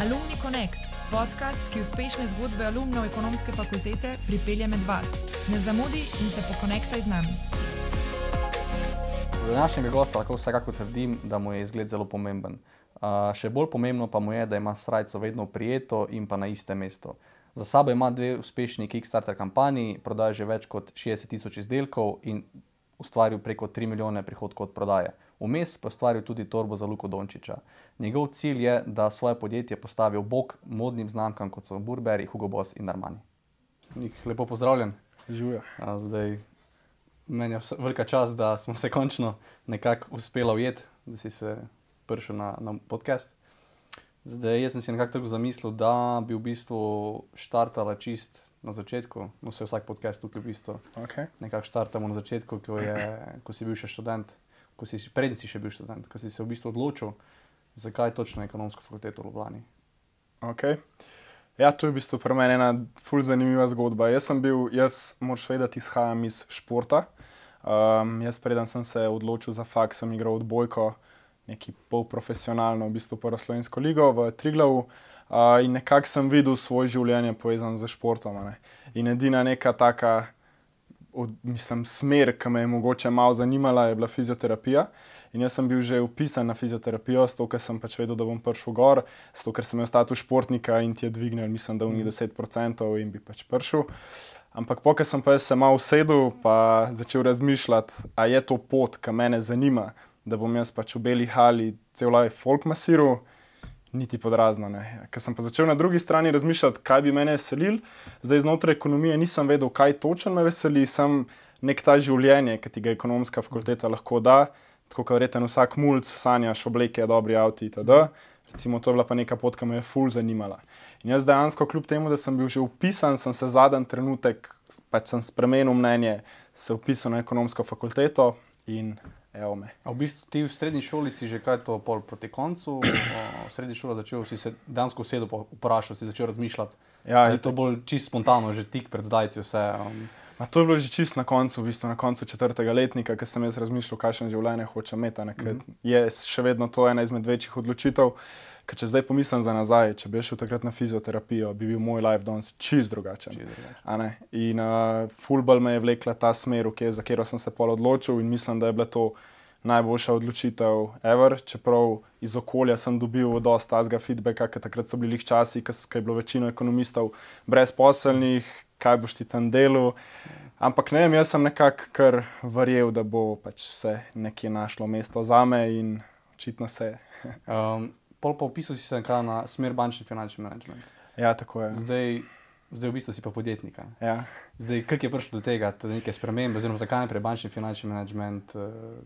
Alumni Connect, podcast, ki uspešne zgodbe alumnov ekonomske fakultete pripelje med vas. Ne zamudi in se pokonektaj z nami. Za današnjega gosta lahko vsekakor trdim, da mu je izgled zelo pomemben. Uh, še bolj pomembno pa mu je, da ima srajco vedno prijeto in pa na istem mestu. Za sabo ima dve uspešni Kickstarter kampanji, prodaja že več kot 60 tisoč izdelkov in ustvaril preko 3 milijone prihodkov od prodaje. Vmes pa ustvaril tudi torbo za Luko Dončiča. Njegov cilj je, da svoje podjetje postavi v bok modnim znamkam, kot so Burberry, Hugo Boss in Armani. Nik, lepo pozdravljen. Živijo. Zdaj, meni je velika čast, da smo se končno nekako uspeli ujeti, da si se prišel na, na podcast. Zdaj, jaz sem si nekako tako zamislil, da bi v bistvu štartala čist na začetku, no se vsak podcast tukaj v bistvu Okay. nekako štartamo na začetku, ko, je, ko si bil še študent, ko si, preden si še bil študent, ko si se v bistvu odločil, zakaj točno ekonomsko fakulteto v Ljubljani. Okay. Ja, to je v bistvu pri meni ena fulj zanimiva zgodba. Jaz sem bil, jaz moraš vedeti, izhajam iz športa. Um, jaz preden sem se odločil za faks, sem igral odbojko, neki polprofesionalno, v bistvu prvo slovensko ligo v Triglavu. Uh, in nekako sem videl svoje življenje povezano z športom. In edina neka taka, od, mislim, smer, ki me je mogoče malo zanimala, je bila fizioterapija. In jaz sem bil že upisan na fizioterapijo, zato ker sem pač vedel, da bom prišel gor, zato ker sem imel status športnika in ti je dvignil, mislim, da v njih 10% in bi pač prišel. Ampak pokaj sem pa se malo usedel, pa začel razmišljati, a je to pot, ki me zanima, da bom jaz pač v beli hali cel life folk masiral, niti podrazno. ne. Ker sem pa začel na drugi strani razmišljati, kaj bi mene veselil, zdaj znotraj ekonomije nisem vedel, kaj točno me veseli, sem nek ta življenje, ki ti ga ekonomska fakulteta lahko da. Tako kot verjetno vsak mulj sanjaš obleke, dobri avti itd. Recimo, to je bila pa neka pot, ki me je ful zanimala. In jaz dejansko, kljub temu, da sem bil že upisan, sem se zadnji trenutek, pač sem spremenil mnenje, se upisal na ekonomsko fakulteto in evo me. A v bistvu ti v srednji šoli si že kaj to pol proti koncu, v srednji šoli začel, si se dejansko usedel, pa vprašal, si začel razmišljati. Ja, je to bolj čisto spontano, že tik pred zdajci vse. Um, Ma to je bilo že čist na koncu, v bistvu na koncu četrtega letnika, ker sem jaz razmišljal, kakšen življenje hočem imeti. Mm -hmm. Je še vedno to ena izmed večjih odločitev. Ker če zdaj pomislim za nazaj, če bi šel takrat na fizioterapijo, bi bil moj life danes čist drugačen. Čisto drugačen. In uh, fulbol me je vlekla ta smer, kje- za katero sem se pol odločil in mislim, da je bila to najboljša odločitev ever. Čeprav iz okolja sem dobil dosta tazga feedbacka, ker takrat so bili lih časi, ko ko je bilo večino ekonomistov brezposelnih, kaj boš ti tam delal. Ampak ne vem, jaz sem nekako kar verjel, da bo pač se nekje našlo mesto za me in očitno se je. um, pol pa upisal si se na smer bančni finančni management. Ja, tako je. Zdaj, zdaj v bistvu si pa podjetnik. Ja. Zdaj, kako je prišlo do tega, do neke spremembe, oziroma zakaj najprej bančni finančni management? Uh,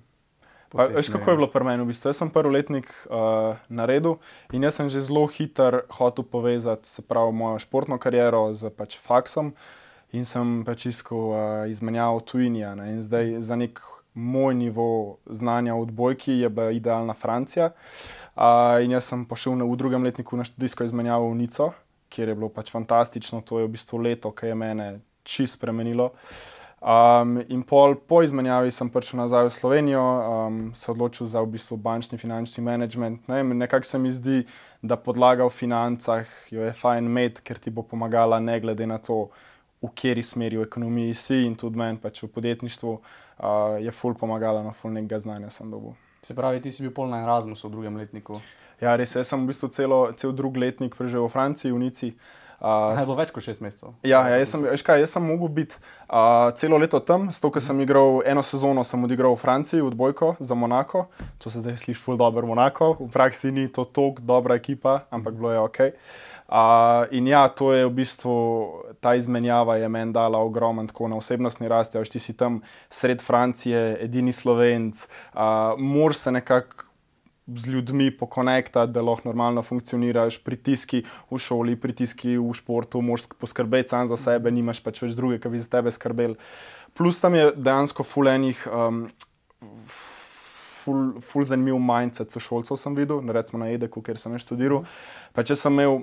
Pa, veš, kako je bilo pri meni? V bistvu? Jaz sem prvi letnik uh, naredil in jaz sem že zelo hiter hotel povezati se pravi mojo športno kariero z pač faksom in sem pač iskal uh, izmenjavo tujinja. Ne? In zdaj za nek moj nivo znanja v odbojki je bila idealna Francija. Uh, in jaz sem pošel na, v drugem letniku na študijsko izmenjavo v Nico, kjer je bilo pač fantastično. To je v bistvu leto, ki je mene čist spremenilo. Um, in pol po izmenjavi sem prišel nazaj v Slovenijo, um, se odločil za v bistvu bančni finančni management. Ne, Nekako se mi zdi, da podlaga v financah jo je fajn imeti, ker ti bo pomagala, ne glede na to, v kateri smeri v ekonomiji si in tudi meni pač v podjetništvu uh, je ful pomagala, na ful nekega znanja sem dobil. Se pravi, ti si bil pol na Erasmusu v drugem letniku. Ja, res, jaz sem v bistvu celo, cel drug letnik preživel v Franciji, v Nici. Uh, je bilo več kot šest mesecev. Ja, ja jaz, sem, kaj, jaz sem mogel biti uh, celo leto tam, zato ker sem igral eno sezono, sem odigral v Franciji, v Dvojko za Monako. To se zdaj sliši ful dobro, Monako. V praksi ni to tako dobra ekipa, ampak bilo je ok. Uh, in ja, to je v bistvu ta izmenjava, je meni dala ogromen tako na osebnostni rasti. Veš, ti si tam sred Francije, edini slovenc, uh, moraš se nekako z ljudmi pokonektati, da lahko normalno funkcioniraš, pritiski v šoli, pritiski v športu, moraš poskrbeti sam za sebe, nimaš pač več druge, ki bi za tebe skrbeli. Plus tam je dejansko fulenih. Um, Ful, ful zanimiv mindset sošolcev sem videl, recimo na Edeku, kjer sem študiral. Pa če sem imel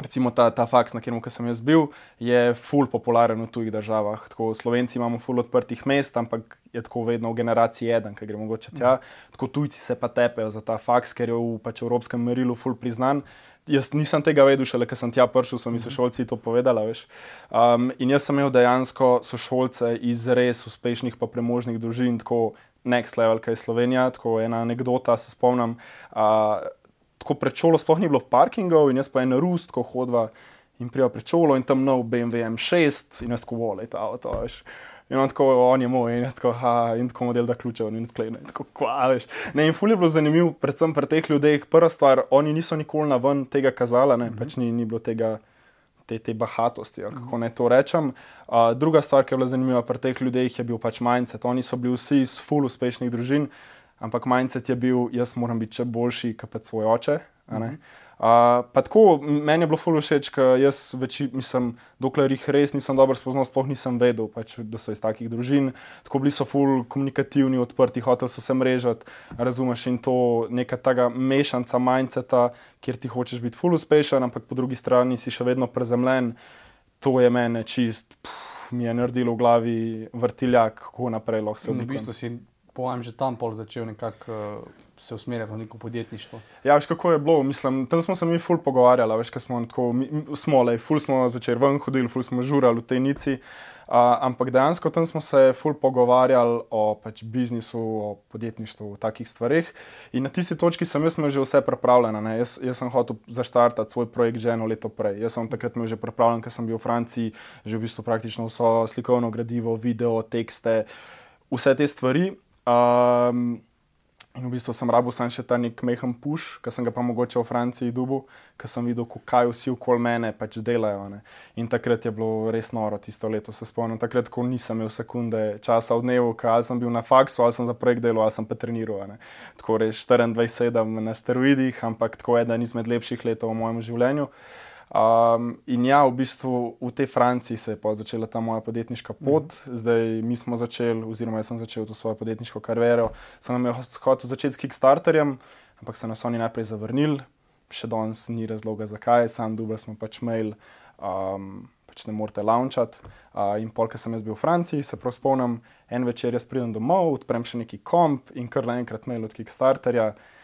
recimo ta, ta faks, na katerem sem jaz bil, je full popularen v tujih državah. Tako Slovenci imamo full odprtih mest, ampak je tako vedno v generaciji eden, ki gre mogoče tja. Tako tujci se pa tepejo za ta faks, ker je v pač, evropskem merilu full priznan. Jaz nisem tega vedel, šele ker sem tja prišel, so mi sošolci to povedali. Um, in jaz sem imel dejansko sošolce iz res uspešnih, pa premožnih družin, tako next level, kaj je Slovenija. Tako ena anekdota, se spomnim. Uh, tako pred šolo sploh ni bilo parkingov in jaz pa en rust, ko hodva in prijo pred šolo in tam nov BMW M6 in jaz ko vole ta avto. Veš. In on tako, on je moj, in jaz tako, ha, in tako model da ključe, in tako, in tako, kvališ. Ne, in fulje je bilo zanimivo, predvsem pri teh ljudeh. Prva stvar, oni niso nikoli na ven tega kazala, ne, mm -hmm. pač ni, ni bilo tega. Te, te bahatosti, kako naj to rečem. Uh, druga stvar, ki je bila zanimiva pri teh ljudeh, je bil pač mindset. Oni so bili vsi iz full uspešnih družin, ampak mindset je bil, jaz moram biti še boljši, kot pa svoj oče. Uh, tako, meni je bilo fully všeč, ker jaz, več, mislim, dokler jih res nisem dobro spoznal, sploh nisem vedel, pač, da so iz takih družin. Tako bili so fully komunikativni, odprti, hotel so se mrežati, razumeš in to neka tega mešanca mindseta, kjer ti hočeš biti fully uspešen, ampak po drugi strani si še vedno prezemljen. To je meni čist. Pff, Mi je naredilo v glavi vrtiljak, kako naprej lahko se odvija. V bistvu si po mojem, že tam pol začel nekako uh, se usmerjati v neko podjetništvo. Ja, veš, kako je bilo. Mislim, tam smo se mi ful pogovarjali, veš, kaj smo tako, mi, smo le, ful smo začeli ven hodili, ful smo žurali v tej nici. Uh, ampak dejansko tam smo se ful pogovarjali o pač, biznisu, o podjetništvu, o takih stvarih. In na tisti točki sem jaz že vse pripravljen. Jaz, jaz sem hotel zaštartati svoj projekt že eno leto prej. Jaz sem takrat že pripravljen, ker sem bil v Franciji, že v bistvu praktično vso slikovno gradivo, video, tekste, vse te stvari. Um, in v bistvu sem rabo sam še ta nek mehen puš, ki sem ga pa mogoče v Franciji dubu, ker sem videl, kaj vsi okoli mene pač delajo. Ne. In takrat je bilo res noro, tisto leto se spomnim. Takrat, ko nisem imel sekunde časa v dnevu, kaj sem bil na faksu, ali sem za projekt delal, ali sem pa treniral. Tako res 24-7 na steroidih, ampak tako eden izmed lepših letov v mojem življenju. Um, in ja, v bistvu v tej Franciji se je začela ta moja podjetniška pot, mm zdaj mi smo začeli, oziroma jaz sem začel to svojo podjetniško kariero. Sem imel hotel začeti s Kickstarterjem, ampak so nas oni najprej zavrnili, še danes ni razloga zakaj, sam dubaj smo pač mail. Um, Pač ne morete launčati. Uh, in polk sem jaz bil v Franciji, se prav spomnim, en večer jaz pridem domov, odprem še neki komp in kar naenkrat mail od Kickstarterja. Uh,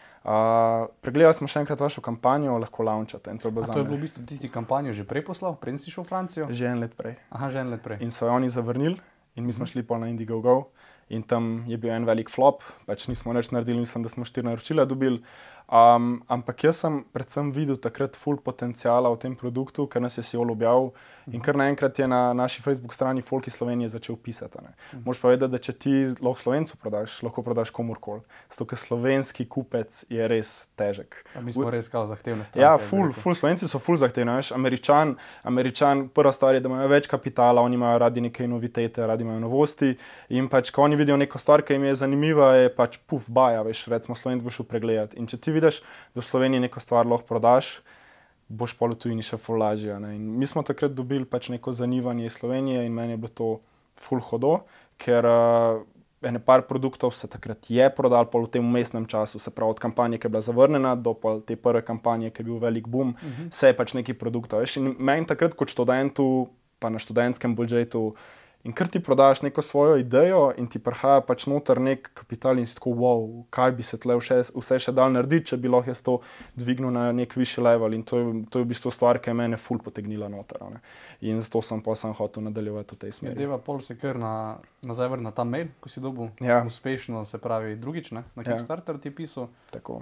pregledali smo še enkrat vašo kampanjo, lahko launčate. To, to je bilo v bistvu tisti kampanjo že prej poslal, prej si šel v Francijo? Že en let prej. Aha, že en let prej. In so jo oni zavrnili, in mi smo šli pa na Indiegogo. In tam je bil en velik flop, pač nismo več naredili, mislim, da smo štiri naročila dobili. Um, ampak jaz sem predvsem videl takrat full potencijala v tem produktu, ker nas je Sijol objavil in kar naenkrat je na naši Facebook strani Folki Slovenije začel pisati. Mhm. Moš pa vedeti, da če ti lahko Slovencu prodaš, lahko prodaš komorkoli. Zato, ker slovenski kupec je res težek. A mi smo res kao zahtevne stvari. Ja, full, full, Slovenci so full zahtevni. Američan, Američan, prva stvar je, da imajo več kapitala, oni imajo radi neke novitete, radi imajo novosti. In pač, ko oni vidijo neko stvar, ki jim je zanimiva, je pač puf, baja, veš, recimo Slovenc bo šel pregledati vidiš, da v Sloveniji neko stvar lahko prodaš, boš pa v tujini še fulažija. Mi smo takrat dobili pač neko zanimanje iz Slovenije in meni je bilo to ful hodo, ker uh, ene par produktov se takrat je prodal v tem umestnem času, se pravi od kampanje, ki je bila zavrnjena, do te prve kampanje, ki je bil velik boom, uh -huh. se je pač neki produktov. In meni takrat kot študentu, pa na študentskem budžetu, In ker ti prodaš neko svojo idejo in ti prihaja pač noter nek kapital in si tako, wow, kaj bi se tle vse, vse še dal narediti, če bi lahko jaz to dvignil na nek višji level. In to je, to je v bistvu stvar, ki je mene ful potegnila noter. Ne? In zato sem pa sem hotel nadaljevati v tej smeri. Deva pol se kar na, nazaj vrna ta mail, ko si dobil ja. uspešno, se pravi drugič, ne? na ja. Kickstarter ti je pisal. Tako.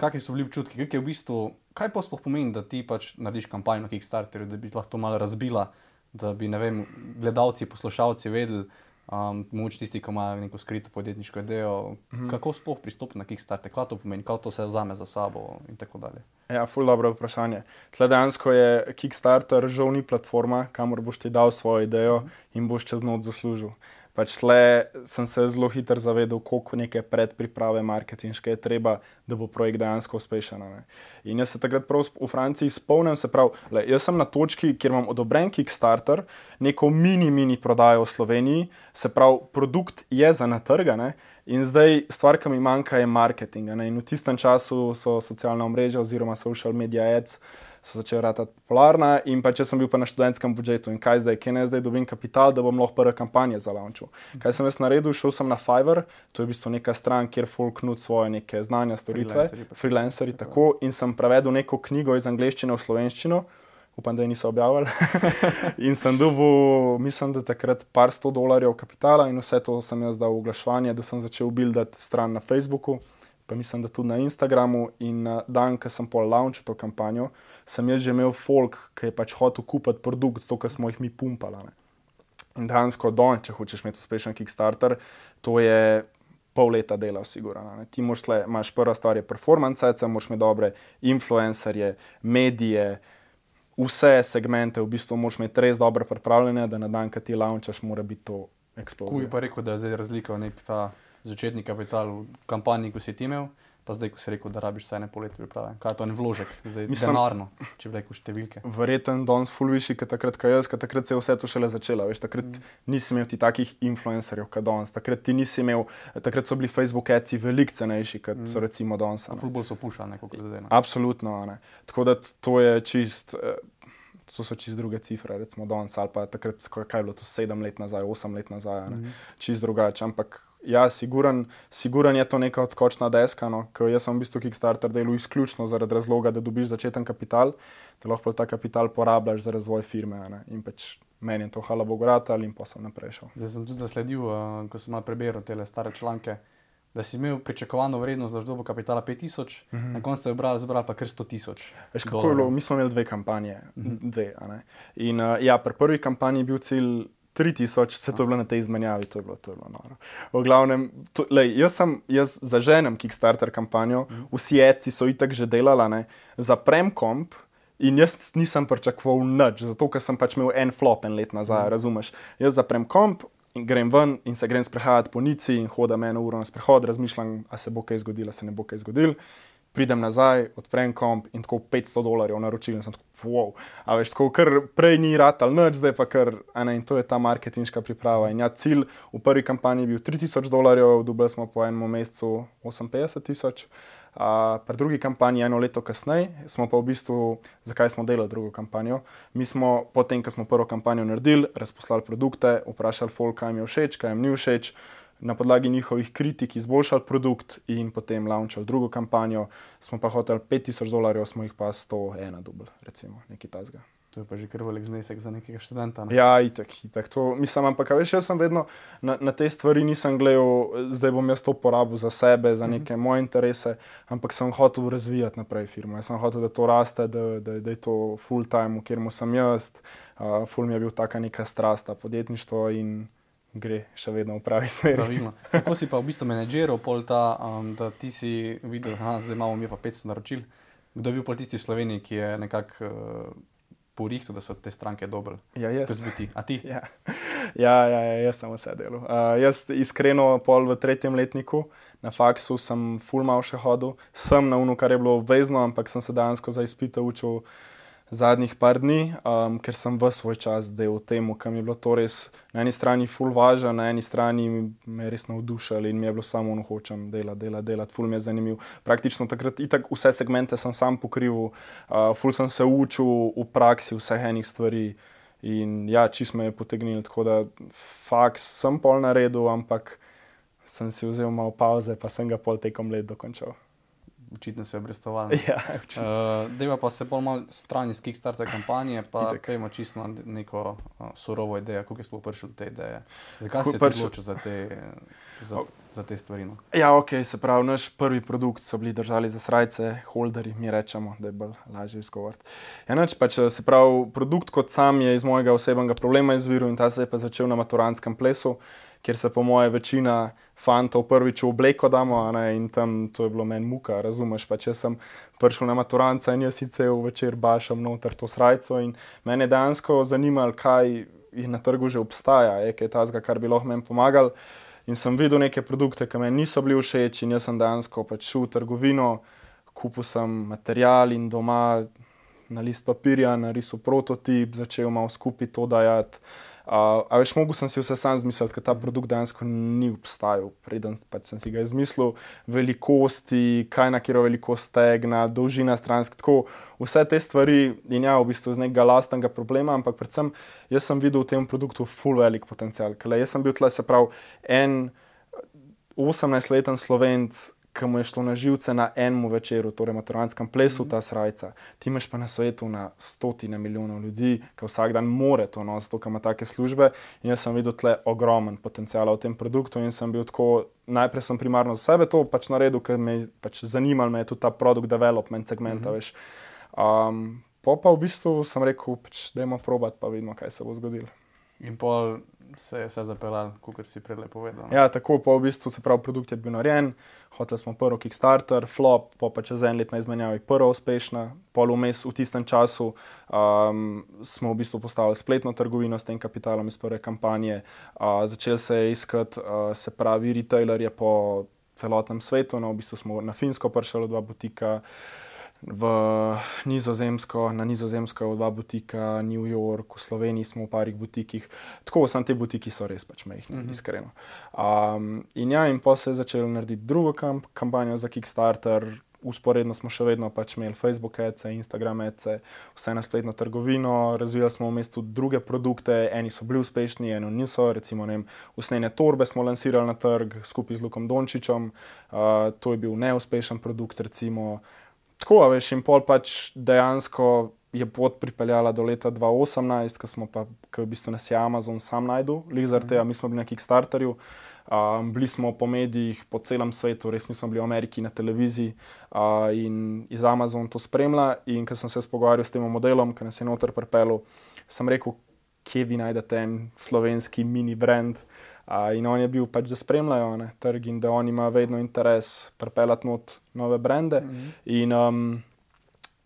Kakšni so bili občutki, kaj, v bistvu, kaj pa sploh pomeni, da ti pač narediš kampanjo na Kickstarterju, da bi lahko to malo razbila? Da bi vem, gledalci, poslušalci vedeli, um, moč tisti, ki imajo neko skrito podjetniško idejo, mm -hmm. kako sploh pristopiti na Kickstarter, kaj to pomeni, kako to se vzame za sabo in tako dalje. Ja, ful dobro vprašanje. Tle dejansko je Kickstarter žal ni platforma, kamor boš ti dal svojo idejo -hmm. in boš čez noč zaslužil pač tle sem se zelo hitro zavedel, koliko neke predpriprave marketinške je treba, da bo projekt dejansko uspešen. Ne. In jaz se takrat prav v Franciji spomnim, se pravi, le, jaz sem na točki, kjer imam odobren Kickstarter, neko mini, mini prodajo v Sloveniji, se pravi, produkt je za natrgane In zdaj stvar, ki mi manjka, je marketing. ne. In v tistem času so socialna omrežja oziroma social media ads so začela ratati popularna. In pa če sem bil pa na študentskem budžetu in kaj zdaj, kje naj zdaj dobim kapital, da bom lahko prve kampanje za launch. Kaj sem jaz naredil? Šel sem na Fiverr, to je v bistvu neka stran, kjer folk nud svoje neke znanja, storitve, Freelancerji pa- freelanceri, tako. In sem prevedel neko knjigo iz angleščine v slovenščino. Upam, da je niso objavili. in sem dobil, mislim, da takrat par sto dolarjev kapitala in vse to sem jaz dal v oglaševanje, da sem začel buildati stran na Facebooku, pa mislim, da tudi na Instagramu. In na dan, ko sem pol launchal to kampanjo, sem jaz že imel folk, ki je pač hotel kupiti produkt, zato ker smo jih mi pumpali. ne. In dejansko, don, če hočeš imeti uspešen Kickstarter, to je pol leta dela, sigurno. Ti moraš tle, imaš prva stvar, je performance, moraš imeti dobre influencerje, medije, vse segmente, v bistvu moraš imeti res dobro pripravljene, da na dan, ko ti launchaš, mora biti to Kuj eksplozija. pa rekel, da je zdaj razlika v nek ta začetni kapital v kampanji, ko si ti imel, pa zdaj, ko si rekel, da rabiš vse ne pol leta priprave. Kaj je to en vložek, zdaj Mislim- denarno, če bi rekel številke. Verjeten danes ful višji, kot takrat, ko jaz, ker takrat se je vse to šele začelo. Veš, takrat mm. nisi imel ti takih influencerjev, kot danes. Takrat ti nisi imel, takrat so bili Facebook ads veliko cenejši, kot mm. so recimo danes. a ne. Futbol so pušali, kot zdaj. Ne. Absolutno. ne. Tako da to je čist. eh, To so čist druge cifre, recimo danes ali pa takrat, kaj je bilo to sedem let nazaj, osem let nazaj, mm -hmm. čist drugače. Ampak ja, siguran, siguran je to neka odskočna deska. No, ker jaz sem v bistvu Kickstarter delal izključno zaradi razloga, da dobiš začeten kapital, da lahko ta kapital porabljaš za razvoj firme. ne. In pač meni je to hvala Bogu rata in pa sem naprej šel. Zdaj sem tudi zasledil, uh, ko sem malo prebral te stare članke, da si imel pričakovano vrednost za dobo kapitala 5000, mm -hmm. na koncu se je zbral, zbral pa kar 100 tisoč. Veš, kako je bilo? Mi smo imeli dve kampanje. Dve, a ne. in uh, ja, pri prvi kampanji je bil cilj 3000, vse to je bilo na tej izmenjavi, to je bilo, to je bilo noro. V glavnem, to, lej, jaz, sem, jaz zaženem Kickstarter kampanjo, vsi eti so itak že delali, zaprem komp. In jaz nisem pričakoval nič, zato ker sem pač imel en flop en let nazaj, mm. razumeš. Jaz zaprem komp in grem ven in se grem sprehajati po Nici in hodim eno uro na sprehod, razmišljam, a se bo kaj zgodilo, se ne bo kaj zgodilo. Pridem nazaj, odprem komp in tako 500 dolarjev naročil in sem tako, wow. A veš, tako kar prej ni ratal nič, zdaj pa kar, a ne, in to je ta marketinška priprava. In ja, cilj v prvi kampanji je bil 3000 dolarjev, dobili smo po enem mesecu 58 tisoč. Uh, pri drugi kampanji, eno leto kasneje, smo pa v bistvu, zakaj smo delali drugo kampanjo. Mi smo, potem, ko smo prvo kampanjo naredili, razposlali produkte, vprašali folk, kaj jim je všeč, kaj jim ni všeč, na podlagi njihovih kritik izboljšali produkt in potem launčali drugo kampanjo. Smo pa hoteli 5000 dolarjev, smo jih pa 101 dubl, recimo, nekaj tasga. To je pa že kar velik znesek za nekega študenta. Ne? Ja, itek, itek. To, mislim, ampak veš, jaz sem vedno na, na te stvari nisem gledal, zdaj bom jaz to porabil za sebe, za neke moje interese, ampak sem hotel razvijati naprej firmo. Jaz sem hotel, da to raste, da, da, da je to full time, v katerem sem jaz. Uh, full mi je bil taka neka strasta, podjetništvo in gre še vedno v pravi smeri. Pravilno. Kako si pa v bistvu menedžeral pol ta, um, da ti si videl, da zdaj imamo mi pa 500 naročil. Kdo je bil pol tisti v Sloveniji, ki je nekako uh, porihtel, da so te stranke dobre? Ja, jaz. Kot bi ti. A ti? Ja, ja, ja, ja jaz sem vse delal. Uh, jaz iskreno, pol v tretjem letniku na faksu sem full mal še hodil, sem na unu, kar je bilo obvezno, ampak sem se dejansko za izpite učil zadnjih par dni, um, ker sem v svoj čas delal temu, kam je bilo to res na eni strani full važno, na eni strani me je res navdušalo in mi je bilo samo ono hočem delati, delati, delati, full mi je zanimiv. Praktično takrat itak vse segmente sem sam pokril, uh, full sem se učil v praksi vseh enih stvari. In ja, čist me je potegnil, tako da faks sem pol naredil, ampak sem si vzel malo pauze, pa sem ga pol tekom let dokončal. Očitno se je obrestoval. Ja, očitno. Uh, Deva pa se bolj malo stran iz Kickstarter kampanje, pa gremo čisto na neko uh, surovo idejo, kako je sploh prišel do te ideje. Zakaj Ko si se prišel- odločil za te, za, za te stvari? No? Ja, ok, se pravi, naš prvi produkt so bili držali za srajce, holderji, mi rečemo, da je bolj lažje izgovoriti. Nič, pač, se pravi, produkt kot sam je iz mojega osebnega problema izviril in ta se je pa začel na maturantskem plesu, kjer se po moje večina fantov prvič v obleko damo, ne, in tam to je bilo meni muka, razumeš, pa če sem prišel na maturantca in jaz si cel večer bašam noter to srajco in mene je dejansko zanimalo, kaj je na trgu že obstaja, je kaj tazga, kar bi lahko meni pomagal. In sem videl neke produkte, ki mi niso bili všeč, in jaz sem dejansko pač šel v trgovino, kupil sem material in doma na list papirja narisal prototip, začel malo skupaj to dajati. Uh, a veš, mogel sem si vse sam zmisliti, ker ta produkt dejansko ni obstajal, preden pač sem si ga izmislil. Velikosti, kaj na kjer velikost stegna, dolžina stransk, tako vse te stvari in ja, v bistvu z nekega lastnega problema, ampak predvsem jaz sem videl v tem produktu full velik potencial. Ker jaz sem bil tle, se pravi, en 18-leten slovenc, ki mu je šlo na živce na enem večeru, torej maturanskem plesu, mm -hmm. ta srca. Ti imaš pa na svetu na stotine milijonov ljudi, ki vsak dan more to nositi, ki ima take službe. In jaz sem videl tle ogromen potencial v tem produktu in sem bil tako. Najprej sem primarno za sebe to pač naredil, ker me je pač zanimal me je tudi ta produkt development segment. Mm -hmm. um, po pa v bistvu sem rekel, pač, da imamo probat, pa vidimo, kaj se bo zgodilo. In pol se je vse zapeljalo, kot si prej povedal. Ja, tako pa v bistvu se pravi, produkt je bil narejen, hoteli smo prvi Kickstarter, flop, pa, pa čez en let na izmenjavi prva uspešna, pol vmes v tistem času um, smo v bistvu postavili spletno trgovino s tem kapitalom iz prve kampanje, uh, začel se je iskati, uh, se pravi, retailerje po celotnem svetu, no v bistvu smo na Finsko prišli dva butika v Nizozemsko, na Nizozemsko je dva butika, New York, v Sloveniji smo v parih butikih. Tako, samo te butiki so res pač mehki, mm -hmm. iskreno. Um, in ja, in pa se je začel narediti drugo kamp kampanjo za Kickstarter. Usporedno smo še vedno pač imeli Facebook, ECE, Instagram, ECE, vse na spletno trgovino, razvijali smo v mestu druge produkte, eni so bili uspešni, eni niso. Recimo, vem, usnjene torbe smo lansirali na trg skupaj z Lukom Dončičem, uh, to je bil neuspešen produkt, recimo tako, veš, in pol pač dejansko je pot pripeljala do leta 2018, ko smo pa, ko v bistvu nas je Amazon sam najdel, Lizard, mm -hmm. mi smo bili na Kickstarterju. Um, bili smo po medijih po celem svetu, res smo bili v Ameriki na televiziji uh, in iz Amazona to spremlja. In ko sem se pogovarjal s tem modelom, ki nas je noter pripeljal, sem rekel, kje vi najdete en slovenski mini brand. Uh, in on je bil pač, da spremljajo ne, trg in da oni imajo vedno interes pripeljati not nove brende. Mm -hmm. In um,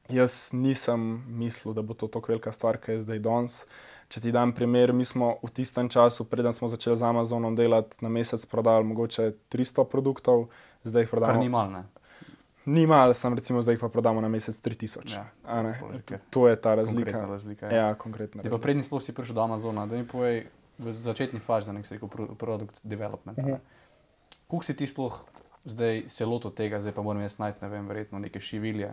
jaz nisem mislil, da bo to tako velika stvar, kot je zdaj danes. Če ti dam primer, mi smo v tistem času, preden smo začeli z Amazonom delati, na mesec prodali mogoče 300 produktov, zdaj jih prodajamo. Ni malo, ne? Ni malo, sem recimo zdaj pa prodamo na mesec 3000. Ja, to, to je ta razlika. Konkretna razlika ja, ja konkretna. Razlika. Prednji sploh si prišel do Amazona, da mi povej v začetni fazi, da ne bi rekel produkt development. Uh -huh. Kuk si ti sploh zdaj se lotil tega, zdaj pa moram jaz najti, ne vem, verjetno neke šivilje,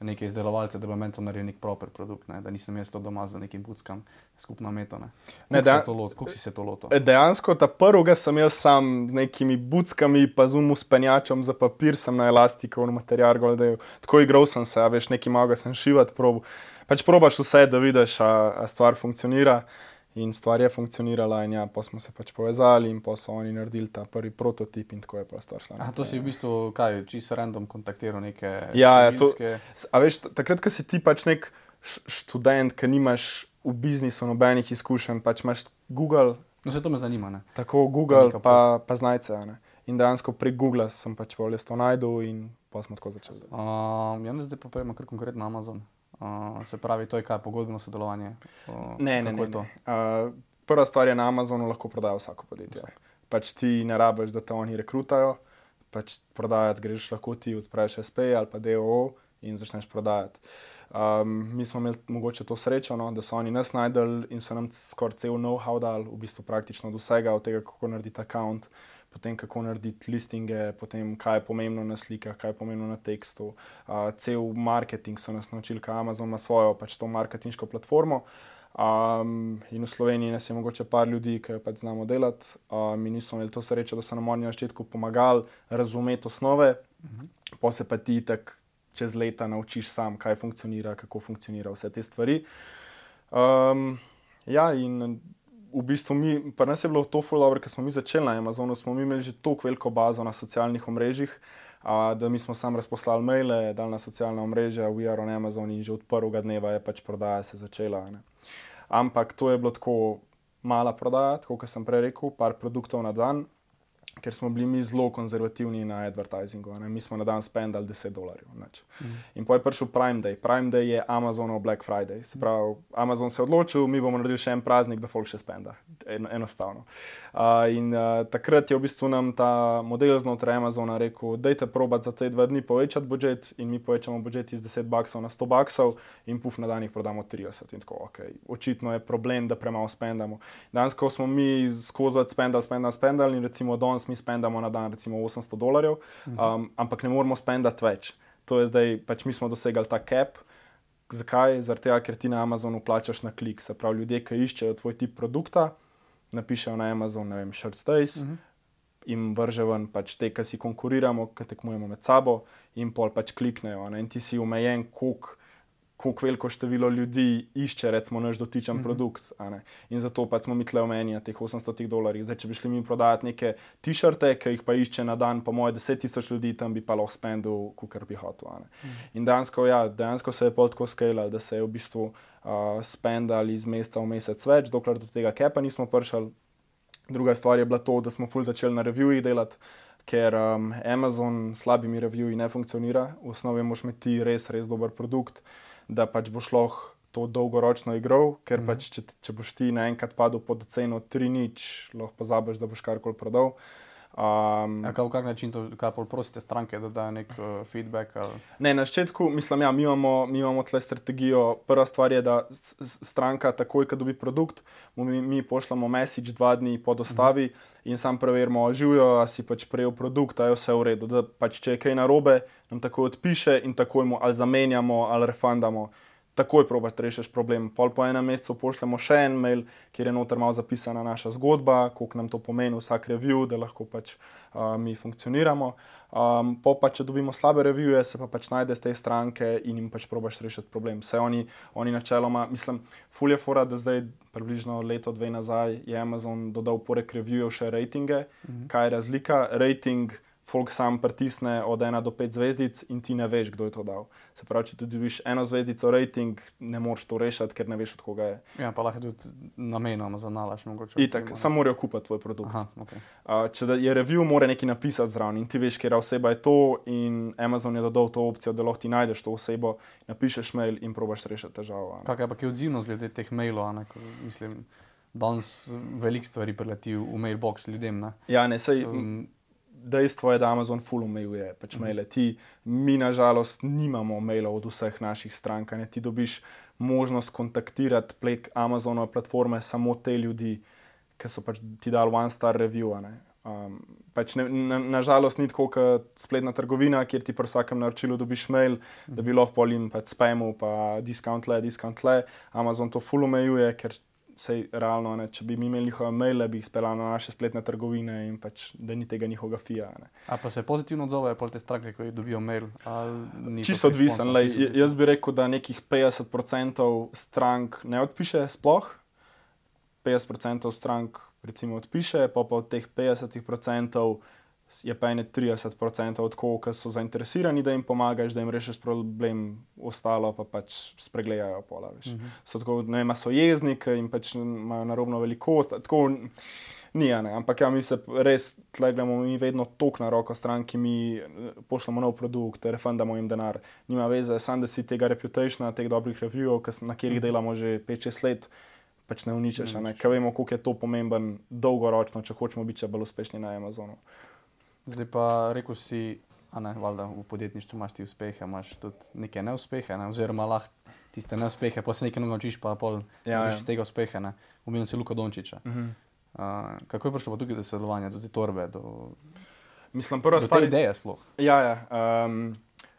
neke izdelovalce, da bi meni to naredil nek proper produkt, ne? da nisem jaz to doma za nekim buckam skupno meto. Ne? Ne, da, Kuk si se to lotil? Dejansko ta prvega sem jaz sam z nekimi buckami, pa z umu s penjačom za papir, sem na elastiko, material, gledaj, tako igral sem se, a veš, neki maga sem šivati, prob. pač probaš vse, da vidiš, a, a stvar funkcionira. In stvar je funkcionirala, in ja, pa smo se pač povezali, in pa so oni naredili ta prvi prototip, in tako je pa stvar. Ah, to si v bistvu, kaj, čisto random kontaktiral neke. Ja, ja to, a veš, takrat, ko si ti pač nek študent, ki nimaš v biznisu nobenih izkušenj, pač imaš Google. No, se to me zanima. Ne? Tako Google, pa, pa znajce. In dejansko prek Google sem pač volil to najdel, in pa smo tako začeli. Um, ja, zdaj pa pojmo kar konkretno Amazon. Uh, se pravi, to je kaj pogodbeno sodelovanje? Uh, ne, ne, ne. ne. Uh, prva stvar je na Amazonu, lahko prodajo vsako podjetje. Vsak. Pač ti ne rabiš, da te oni rekrutajo, pač prodajati greš lahko ti odpreš SP ali pa DOO in začneš prodajati. Um, mi smo imeli mogoče to srečo, no, da so oni nas najdel in so nam skoraj cel know-how dal, v bistvu praktično od vsega, od tega, kako narediti račun potem kako narediti listinge, potem kaj je pomembno na slikah, kaj je pomembno na tekstu. Uh, cel marketing so nas naučili, kaj Amazon ima svojo pač to marketinško platformo. Um, in v Sloveniji nas je mogoče par ljudi, ki pač znamo delati. Um, mi nismo imeli to srečo, da so nam oni na začetku pomagali razumeti osnove, uh -huh. pa se pa ti tako čez leta naučiš sam, kaj funkcionira, kako funkcionira vse te stvari. Um, ja, in v bistvu mi, pa nas je bilo to full dobro, ker smo mi začeli na Amazonu, smo mi imeli že tako veliko bazo na socialnih omrežjih, a, da mi smo sam razposlali maile, dal na socialna omrežja, we are on Amazon in že od prvega dneva je pač prodaja se začela. Ne. Ampak to je bilo tako mala prodaja, kot sem prej rekel, par produktov na dan. Ker smo bili mi zelo konzervativni na advertisingu. Ne? Mi smo na dan spendali 10 dolarjev. Mm. In potem je prišel Prime Day. Prime Day je Amazonov Black Friday. Se pravi, Amazon se je odločil, mi bomo naredili še en praznik, da folk še spenda. En, enostavno. Uh, in uh, takrat je v bistvu nam ta model znotraj Amazona rekel, dajte probat za te dva dni povečati budžet in mi povečamo budžet iz 10 baksov na 100 baksov in puf na dan jih prodamo 30. In tako, okay. Očitno je problem, da premalo spendamo. Danes, ko smo mi skozi spendali, spendali, spendali in recimo danes mi spendamo na dan recimo 800 dolarjev, um, ampak ne moramo spendati več. To je zdaj, pač mi smo dosegali ta cap. Zakaj? Zato, ker ti na Amazonu plačaš na klik. Se pravi, ljudje, ki iščejo tvoj tip produkta, napišejo na Amazon, ne vem, Shirt Stays uh -huh. in vrže ven pač te, ki si konkuriramo, ki tekmujemo med sabo, in pol pač kliknejo. Ne? In ti si omejen, koliko kako veliko število ljudi išče, recimo, naš dotičen mm -hmm. produkt. In zato pač smo mi tle omenjali teh 800 dolarjev. Zdaj, če bi šli mi prodajati neke t-shirte, ki jih pa išče na dan, po moje 10 tisoč ljudi, tam bi pa lahko spendil, kar bi hotel. Mm -hmm. In dejansko, ja, dejansko se je pol tako skalal, da se je v bistvu uh, spendal iz meseca v mesec več, dokler do tega kepa nismo prišli. Druga stvar je bila to, da smo ful začeli na reviewih delati. Ker um, Amazon s slabimi reviewi ne funkcionira, v osnovi moš imeti res, res dober produkt. Uh, da pač boš lahko to dolgoročno igral, ker mm -hmm. pač, če, če boš ti naenkrat padel pod ceno 3 nič, lahko pozabiš, da boš karkoli prodal. Um, kaj, kak način to, kaj prosite stranke, da dajo nek uh, feedback? Ali? Ne, na začetku, mislim, ja, mi imamo, mi imamo tle strategijo. Prva stvar je, da stranka takoj, ko dobi produkt, mi, mi pošljemo message dva dni po dostavi mm -hmm. in sam preverimo, živijo, a si pač prejel produkt, a je vse v redu. Da pač, če je kaj narobe, nam takoj odpiše in takoj mu ali zamenjamo ali refundamo takoj probiš rešiti problem. Pol po enem mesecu pošljemo še en mail, kjer je noter malo zapisana naša zgodba, koliko nam to pomeni, vsak review, da lahko pač uh, mi funkcioniramo. Um, po pa, če dobimo slabe revije, se pa pač najde z te stranke in jim pač probiš rešiti problem. Vse oni, oni načeloma, mislim, fulje fora, da zdaj približno leto, dve nazaj je Amazon dodal porek revijev še rejtinge. Mhm. Kaj je razlika? Rating folk sam pritisne od 1 do 5 zvezdic in ti ne veš, kdo je to dal. Se pravi, če ti dobiš eno zvezdico rating, ne moreš to rešiti, ker ne veš, od koga je. Ja, pa lahko tudi namenoma za nalaž. Itak, samo morajo kupiti tvoj produkt. Aha, okay. uh, če je review, mora nekaj napisati zraven in ti veš, kje oseba je to. In Amazon je dodal to opcijo, da lahko ti najdeš to osebo, napišeš mail in probaš rešiti težavo. Kaj pa je odzivnost glede teh mailov? Danes veliko stvari preleti v mailbox ljudem. Ne? Ja, ne, sej, um, dejstvo je, da Amazon full omejuje pač mm. maile. Ti, mi, nažalost, nimamo mailov od vseh naših strank. Ne? Ti dobiš možnost kontaktirati prek Amazonove platforme samo te ljudi, ki so pač ti dali one star review. Um, pač ne, na, nažalost, ni tako kot spletna trgovina, kjer ti pri vsakem naročilu dobiš mail, mm. da bi lahko polim pač spamu, pa discount le, discount le. Amazon to full omejuje, ker sej realno, ne, če bi mi imeli njihove maile, bi jih speljali na naše spletne trgovine in pač, da ni tega njihovega fija. Ne. A pa se pozitivno odzovejo po te stranke, ko jih dobijo mail? Čisto odvisen. Jaz bi rekel, da nekih 50% strank ne odpiše sploh, 50% strank recimo odpiše, pa pa od teh 50% je pa ene 30% od tega, ki so zainteresirani, da jim pomagaš, da jim rešiš problem, ostalo pa pač spregledajo. Pola, uh mhm. -huh. So tako, ne vem, so jezniki in pač imajo narobno velikost. Tako, Ni, ne, ampak ja, mi se res gledamo, mi vedno tok na roko stranki, mi pošljemo nov produkt, refundamo jim denar. Nima veze, samo da si tega reputaciona, teh dobrih review, na katerih mhm. delamo že 5-6 let, pač ne uničeš. Ker vemo, koliko je to pomemben dolgoročno, če hočemo biti bolj uspešni na Amazonu. Zdaj pa rekel si, ne, valjda, v podjetništvu imaš ti uspehe, imaš tudi neke neuspehe, ne, oziroma lahko tiste neuspehe, pa se nekaj naučiš, pa pol ja, ja. tega uspeha. Umenil si Luka Dončiča. Uh -huh. uh, kako je prišlo tukaj do sodelovanja, do te torbe? Do, Mislim, prva stvar je ideja sploh. Ja, ja. Um,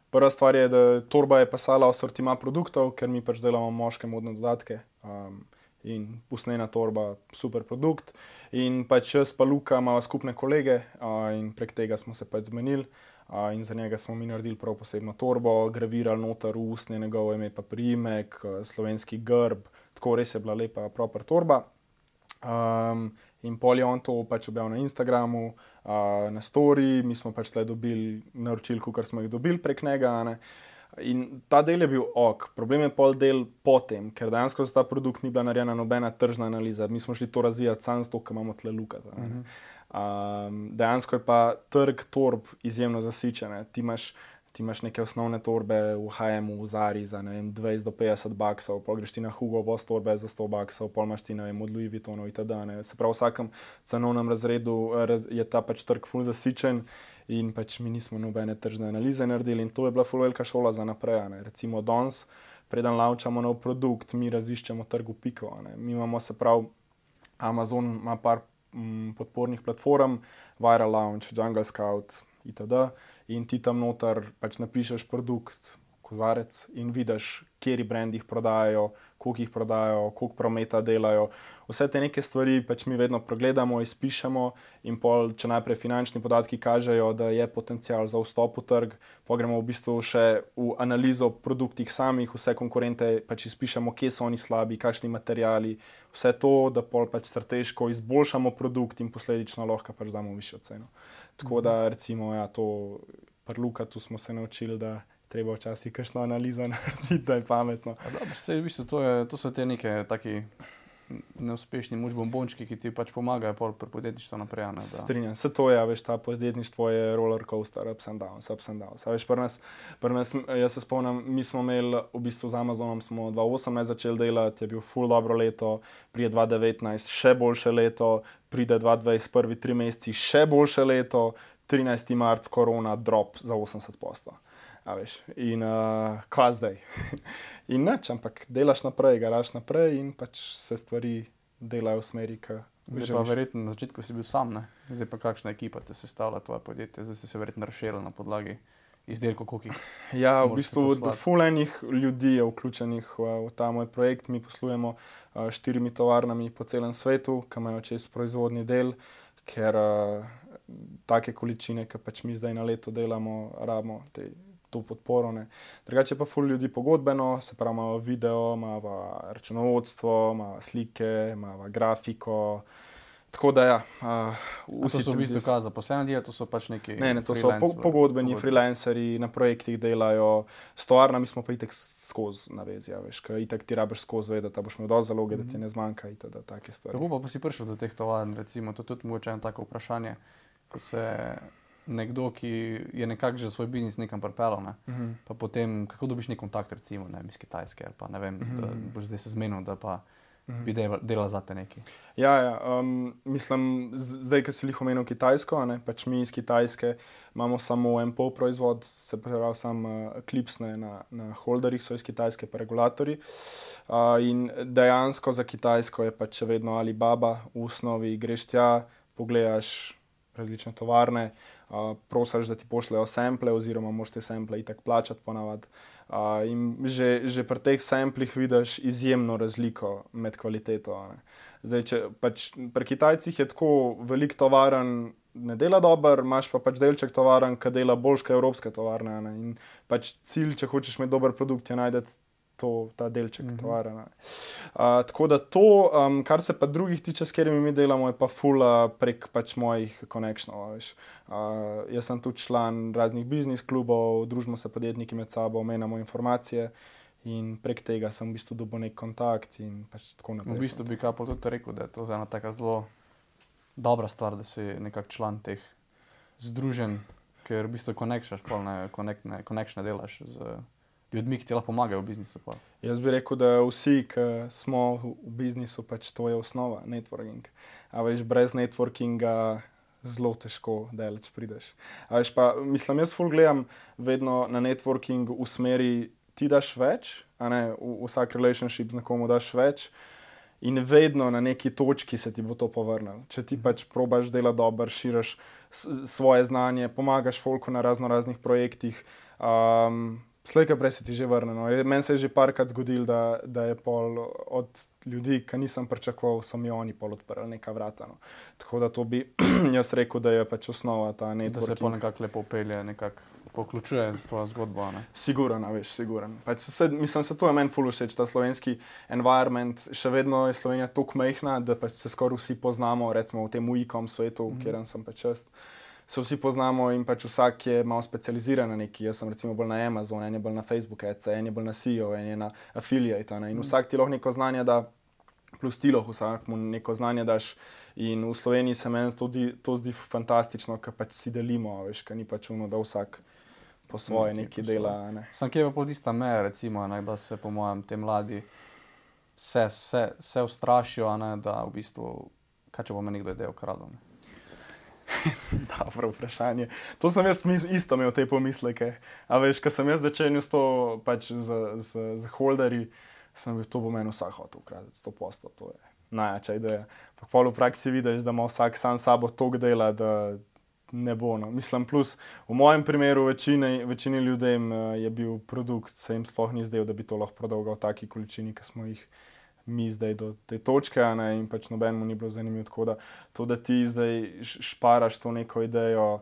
prva stvar je, da torba je pisala o sortima produktov, ker mi pač delamo moške modne dodatke. Um, in usnjena torba, super produkt. In pač jaz pa Luka imamo skupne kolege a, in prek tega smo se pač zmenili. A, in za njega smo mi naredili prav posebno torbo, gravirali noter usnje, njegovo ime pa priimek, slovenski grb, tako res je bila lepa, proper torba. Um, in pol je on to pač objavil na Instagramu, uh, na Story, mi smo pač le dobili naročil, kar smo jih dobili prek njega. In ta del je bil ok, problem je pol del potem, ker dejansko za ta produkt ni bila narejena nobena tržna analiza. Mi smo šli to razvijati samo zato, ker imamo tle luka. Uh -huh. Um, dejansko je pa trg torb izjemno zasičen. Ti imaš ti imaš neke osnovne torbe v HM, v Zari za vem, 20 do 50 baksov, pa greš ti na Hugo, voz torbe za 100 baksov, pol imaš ti vem, od Louis Vuittonov itd. Ne. Se pravi, v vsakem cenovnem razredu raz, je ta pač trg full zasičen. In pač mi nismo nobene tržne analize naredili, in to je bila full velika šola za naprej. Ne. Recimo, danes, preden laučamo nov produkt, mi raziščemo trgu piko. Ne. Mi imamo se pravi, Amazon ima par m, podpornih platform, Viral Launch, Jungle Scout itd in ti tam noter pač napišeš produkt, kozarec in vidiš, kje brendi jih prodajajo, koliko jih prodajajo, koliko prometa delajo. Vse te neke stvari pač mi vedno pregledamo, izpišemo in pol, če najprej finančni podatki kažejo, da je potencial za vstop v trg, pa gremo v bistvu še v analizo produktih samih, vse konkurente pač izpišemo, kje so oni slabi, kakšni materijali, vse to, da pol pač strateško izboljšamo produkt in posledično lahko pač damo višjo ceno. Tako da, recimo, ja, to prluka, tu smo se naučili, da treba včasih kakšno analizo narediti, da je pametno. Dobro, vse, v bistvu, to, je, to so te neke taki. Neuspešni muž bombončki, ki ti pač pomagajo pri podjetništvu naprej. Ne, Strinjam se, to je, veš, ta podjetništvo je roller coaster, ups and downs, ups and downs. Veš, pri nas, pri nas, jaz se spomnim, mi smo imeli v bistvu z Amazonom, smo 2018 začeli delati, je bil full dobro leto, prije 2019 še boljše leto, pride 2020, prvi tri meseci, še boljše leto, 13. marc, korona, drop za 80 posto. In uh, kva zdaj? in neč, ampak delaš naprej, garaš naprej in pač se stvari delajo v smeri, ki. Zdaj pa verjetno na začetku si bil sam, ne? zdaj pa kakšna ekipa te sestavlja, tvoje podjetje, zdaj si se verjetno razširil na podlagi izdelkov, koliko jih. Ja, v bistvu fulejnih ljudi je vključenih v, v ta moj projekt. Mi poslujemo uh, štirimi tovarnami po celem svetu, ki imajo čez proizvodni del, ker uh, take količine, ki pač mi zdaj na leto delamo, rabimo te, to podporo. Ne. Drugače pa ful ljudi pogodbeno, se pravi, imamo video, imamo računovodstvo, imamo slike, imamo grafiko. Tako da, ja, uh, vsi so v bistvu kaj zaposleni, dije, to so pač neki. Ne, ne to so po, pogodbeni freelanceri, na projektih delajo, s tovarnami smo pa itek skozi navezja, veš, kaj itek ti rabiš skozi vedeti, da boš imel dovolj zaloge, mm -hmm. da ti mhm. ne zmanjka in tako take stvari. Kako pa, pa si prišel do teh tovarn, recimo, to je tudi mogoče eno tako vprašanje, ko se nekdo, ki je nekako že svoj biznis nekam pripeljal, ne? mm -hmm. pa potem, kako dobiš nek kontakt, recimo, ne, iz Kitajske, pa ne vem, mm -hmm. da mhm. boš zdaj se zmenil, da pa bi delal za te neki. Ja, ja um, mislim, zdaj, ki si jih omenil Kitajsko, ne, pač mi iz Kitajske imamo samo en pol proizvod, se pravi, sam uh, klipsne na, na holderjih, so iz Kitajske, pa regulatori. Uh, in dejansko za Kitajsko je pač vedno Alibaba, v osnovi greš tja, pogledaš različne tovarne, uh, prosiš, da ti pošljejo sample, oziroma moš te sample itak plačati ponavadi. Uh, in že, že pri teh samplih vidiš izjemno razliko med kvaliteto. Zdaj, če, pač, pri Kitajcih je tako velik tovaren, ne dela dobro, imaš pa pač delček tovaren, ki dela boljše kot evropske tovarne. Ne? In pač cilj, če hočeš imeti dober produkt, je najti to, ta delček mm -hmm. tovarna. Uh, tako da to, um, kar se pa drugih tiče, s katerimi mi delamo, je pa fula prek pač mojih konekšnov. Uh, jaz sem tudi član raznih biznis klubov, družimo se podjetniki med sabo, menjamo informacije. In prek tega sem v bistvu dobil nek kontakt. Pač v bistvu bi kapal tudi rekel, da je to ena tako zelo dobra stvar, da si nekako član teh združenj, ker v bistvu konekšaš, konekšne delaš z ljudmi, ki ti lahko pomagajo v biznisu. Pa. Jaz bi rekel, da vsi, ki smo v biznisu, pač to je osnova, networking. A veš, brez networkinga zelo težko daleč prideš. A veš, pa mislim, jaz ful gledam vedno na networking v smeri, ti daš več, a ne v, vsak relationship z nekomu daš več. In vedno na neki točki se ti bo to povrnilo. Če ti pač probaš delati dobro, širiš svoje znanje, pomagaš folku na razno raznih projektih, um, Slejka prej se ti že vrne. No. Meni se je že parkrat zgodilo, da, da je pol od ljudi, ki nisem pričakoval, so mi oni pol odprli neka vrata. No. Tako da to bi jaz rekel, da je pač osnova ta network. Da se pa nekako lepo pelje, nekako poključuje z tvojo zgodbo. Siguren, veš, siguren. Pač se, mislim, da to je meni fully všeč, ta slovenski environment. Še vedno je Slovenija tako mehna, da pač se skoraj vsi poznamo, recimo v tem ujikom svetu, mm -hmm. kjer sem pač čest se vsi poznamo in pač vsak je malo specializiran na neki. Jaz sem recimo bolj na Amazonu, en je bolj na Facebooku, en je bolj na CEO, en je na Affiliate. Ne? In vsak ti lahko neko znanje da. plus stilo, vsakmu neko znanje daš. In v Sloveniji se meni to, di, to zdi fantastično, ker pač si delimo, veš, ker ni pač uno, da vsak po svoje Nekaj dela. Ne. Sam kje pa tista meja, recimo, ne, da se po mojem te mladi se, se, se ustrašijo, ne, da v bistvu, kaj če bo me nekdo idejo ukradel. ne. Dobro vprašanje. To sem jaz isto imel te pomisleke. A veš, ko sem jaz začel s to, pač z, z, z holderji, sem bil to bo meni vsak hotel ukraditi, sto posto, to je najjača ideja. Pa pol v praksi vidiš, da ima vsak sam sabo toliko dela, da ne bo. No. Mislim, plus v mojem primeru večini, večini ljudem eh, je bil produkt, se jim sploh ni zdel, da bi to lahko prodal v taki količini, ki smo jih mi zdaj do te točke, ne, in pač nobenemu ni bilo zanimivo. Tako da to, da ti zdaj šparaš to neko idejo,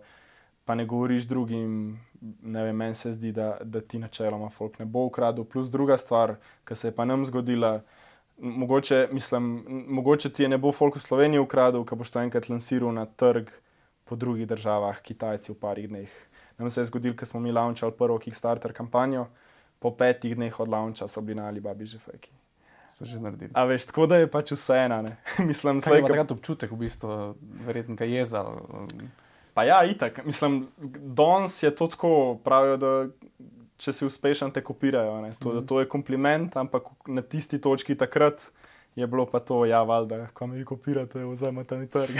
pa ne govoriš drugim, ne vem, meni se zdi, da, da ti načeloma folk ne bo ukradel. Plus druga stvar, ki se je pa nam zgodila. Mogoče, mislim, mogoče ti je ne bo folk v Sloveniji ukradel, ko boš to enkrat lansiral na trg po drugih državah, Kitajci v parih dneh. Nam se je zgodilo, ko smo mi launčali prvo Kickstarter kampanjo, po petih dneh od launča so bili na Alibabi že feki. So že naredili. A veš, tako da je pač vseeno. Mislim, Kaj je takrat občutek, v bistvu, verjetno kaj jeza. um, Pa ja, itak. Mislim, danes je to tako, pravijo, da če si uspešen, te kopirajo. ne. To, da to je kompliment, ampak na tisti točki takrat je bilo pa to, ja, valjda, ko me vi kopirate, vzamete mi trg.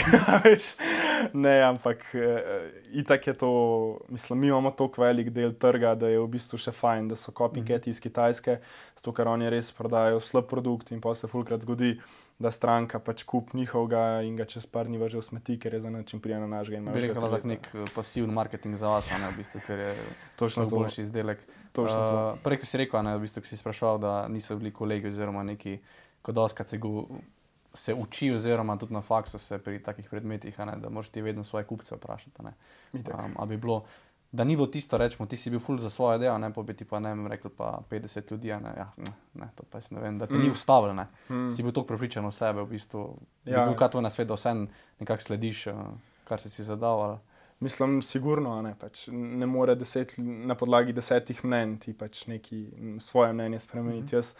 Ne, ampak eh, itak je to, mislim, mi imamo tako velik del trga, da je v bistvu še fajn, da so copycati iz Kitajske, zato ker oni res prodajajo slab produkt in pa se fulkrat zgodi. Da stranka pač kup njihovega in ga čez par dni vrže v smeti, ker je za način prijena našega. in imaš Bi ga rekel, da je tri nek eh, pasivni marketing za vas, a ne, v bistvu, ker je Točno to boljši izdelek. Točno to. Uh, prej, ko si rekel, ne, v bistvu, ko si spraševal, da niso bili kolegi oziroma neki, ko doskrat se, go- se uči, oziroma tudi na faksu se pri takih predmetih, ne, da moraš ti vedno svoje kupce vprašati. Um, bi bilo, da ni bilo tisto, rečemo, ti si bil ful za svoje delo, ne pa bi ti pa ne vem, rekel pa 50 ljudi, ne, ja, ne, ne, to pa jaz ne vem, da te mm. ni ne. Mm. Si bil tako prepričan v sebe, v bistvu, ja. Bi bil kaj tvoj na svet, da vse nekako slediš, uh, kar si si zadal. Ali? Mislim, sigurno, ne, pač ne more deset, na podlagi desetih mnenj ti pač neki svoje mnenje spremeniti. Mm -hmm. jaz,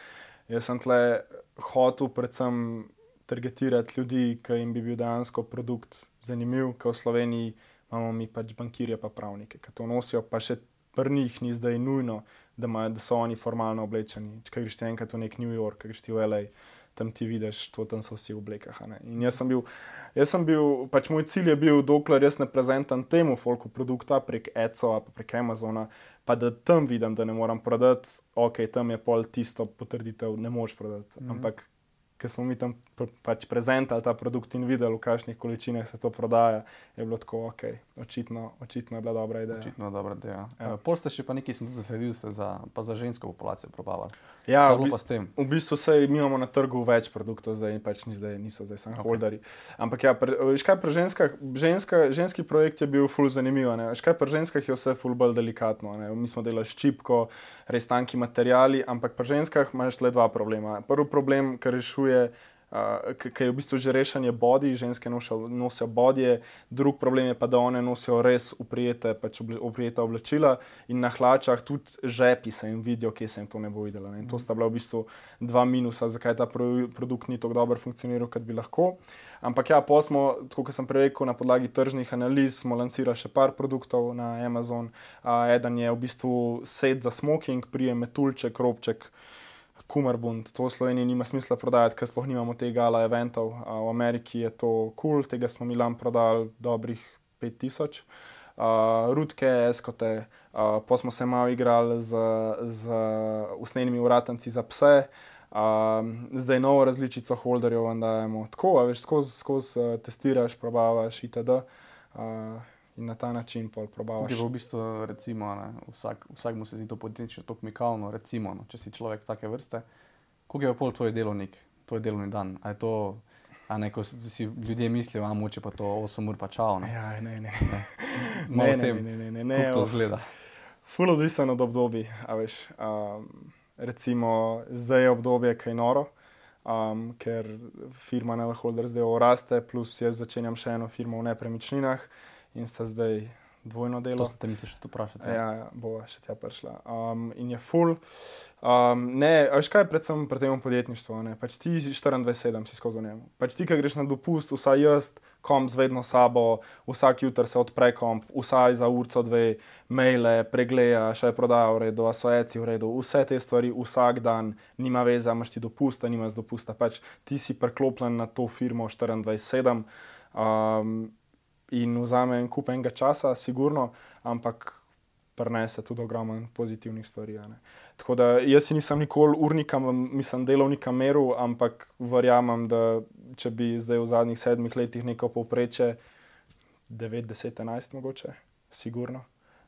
jaz sem tle hotel predvsem targetirati ljudi, ki jim bi bil dejansko produkt zanimiv, ker v Sloveniji imamo mi pač bankirje pa pravnike, ki to nosijo, pa še pri njih ni zdaj nujno, da, imajo, da so oni formalno oblečeni. Če greš ti enkrat v nek New York, greš ti v LA, tam ti vidiš, to tam so vsi v oblekah. In jaz sem bil Jaz sem bil, pač moj cilj je bil, dokler jaz ne prezentam temu folku produkta prek ECO ali pa prek Amazona, pa da tam vidim, da ne morem prodati, ok, tam je pol tisto potrditev, ne moreš prodati. -hmm. Ampak, ker smo mi tam pač prezentali ta produkt in videli, v kakšnih količinah se to prodaja, je bilo tako, ok, očitno, očitno je bila dobra ideja. Očitno dobro, da je. Ja. Ja. Pol ste še pa nekaj, sem tudi zasledil, ste za, pa za žensko populacijo probavali. Ja, v bi- pa s tem? V bistvu se mi imamo na trgu več produktov, zdaj pač ni zdaj, niso zdaj samo okay. holderji. Ampak ja, pre, veš kaj pri ženskah, ženska, ženski projekt je bil ful zanimiv. ne. Veš kaj pri ženskah je vse ful bolj delikatno. ne. Mi smo delali ščipko, res tanki materiali, ampak pri ženskah imaš le dva problema. Prvi problem, ki rešuje. Uh, Ker je v bistvu že rešanje bodi, ženske nosijo, nosijo bodje, drug problem je pa, da one nosijo res uprijete, pač uprijeta oblačila in na hlačah tudi žepi se jim vidijo, kje se jim to ne bo videlo. Ne. In to sta bila v bistvu dva minusa, zakaj ta pro, produkt ni tako dobro funkcioniral, kot bi lahko. Ampak ja, pa smo, tako kot sem prej rekel, na podlagi tržnih analiz smo lansirali še par produktov na Amazon. Uh, eden je v bistvu set za smoking, prije metulček, robček. Kumarbund, to v Sloveniji nima smisla prodajati, ker sploh nimamo tega gala eventov. V Ameriki je to kul, cool, tega smo mi lam prodali dobrih 5000. Uh, rudke, eskote, uh, pa smo se malo igrali z, z usnjenimi uratanci za pse, uh, zdaj novo različico holderjev vam dajemo. Tako, veš, skozi skoz, uh, testiraš, probavaš itd. Uh, in na ta način pol probavaš. je v bistvu, recimo, ne, vsak, vsak mu se zdi to potencialno tako mikavno, recimo, no, če si človek take vrste. Koliko je pol tvoj delovnik, tvoj delovni dan? A je to, a ne, ko si ljudje mislijo, a moče pa to 8 ur pa čao. Ne, Ja, ne, ne. Malo Ne, o ne, tem, ne, ne, ne, ne, kako to zgleda. Ful odvisen od obdobij. a Veš, um, recimo, zdaj je obdobje kaj noro, um, ker firma Neverholder zdaj raste, plus jaz začenjam še eno firmo v nepremičninah in sta zdaj dvojno To delo. sem te mislil še tu vprašati. Ja, ja, bo še tja prišla. Um, in je full. Um, ne, veš kaj, predvsem pri tem podjetništvu. ne? Pač ti si 24-7 si skozi njemu. Pač ti, ki greš na dopust, vsaj jaz, komp z vedno sabo, vsak jutr se odpre komp, vsaj za urco dve, maile, pregleda, še je prodaja v redu, asociaci v redu, vse te stvari vsak dan, nima veze, imaš ti dopusta, nimaš dopusta. Pač ti si preklopljen na to firmo 24-7. Um, in vzame en kup enega časa, sigurno, ampak prenese tudi ogromno pozitivnih stvari. Tako da jaz si nisem nikoli urnika, mislim, delovnika meril, ampak verjamem, da če bi zdaj v zadnjih sedmih letih neko povpreče, 9, 10, 11 mogoče, sigurno.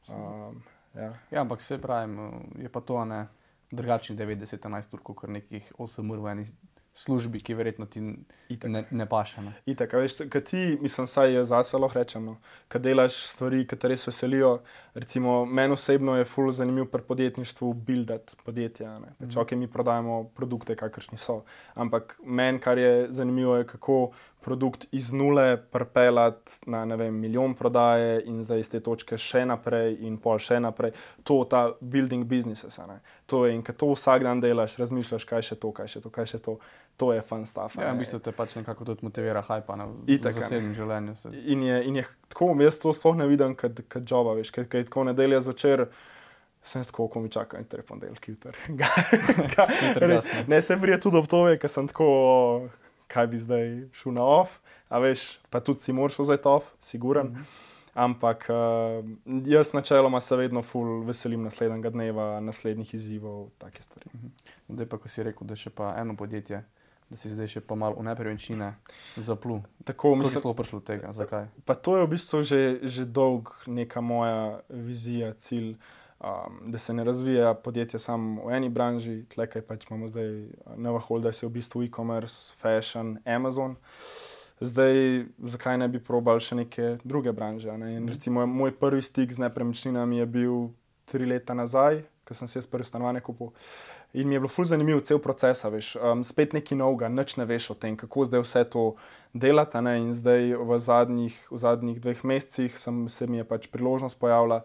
Um, ja. Ja, ampak se pravim, je pa to ne drugačni 90-11 ur, kot nekih 8 ur v eni službi, ki verjetno ti Itak. ne, ne paše. Ne. Itak, veš, kad ti, mislim, saj jaz zase lahko rečem, no, kad delaš stvari, ki te res veselijo. Recimo, meni osebno je ful zanimiv pri podjetništvu buildati podjetja. ne. Pač, ok, mi prodajamo produkte, kakršni so. Ampak meni, kar je zanimivo, je kako produkt iz nule prepeljati na ne vem, milijon prodaje in zdaj iz te točke še naprej in pol še naprej. To, ta building businesses. ne. To je in kad to vsak dan delaš, razmišljaš, kaj še to, kaj še to, kaj še to. To je fun stuff. Ja, v bistvu te pač nekako tudi motivira hajpa na Itak, zasebnem življenju. Se. In je, in je tako, jaz to sploh ne vidim kot kot joba, veš, ker je tako nedelja zvečer. Sem tako, ko mi čaka in ter ponedeljek jutr. jasno. ne, se prije tudi obtove, ker sem tako, o, kaj bi zdaj šel na off, a veš, pa tudi si moraš vzeti off, siguren. Mm -hmm. Ampak uh, jaz načeloma se vedno ful veselim naslednjega dneva, naslednjih izzivov, take stvari. Zdaj pa, ko si rekel, da je še pa eno podjetje, da si zdaj še pa malo v nepremičnine zaplul. Tako, si mislim, sploh prišel do tega? Zakaj? Pa to je v bistvu že, že dolg neka moja vizija, cilj, um, da se ne razvija podjetje samo v eni branži, tle kaj pač imamo zdaj, Nova Holda je v bistvu e-commerce, fashion, Amazon. Zdaj, zakaj ne bi probal še neke druge branže? Ne? In Recimo, moj prvi stik z nepremičninami je bil tri leta nazaj, ko sem si jaz prvi stanovanje kupil. In mi je bilo ful zanimiv cel proces, veš, um, spet nekaj novega, nič ne veš o tem, kako zdaj vse to delati. In zdaj v zadnjih, v zadnjih dveh mesecih sem, se mi je pač priložnost pojavila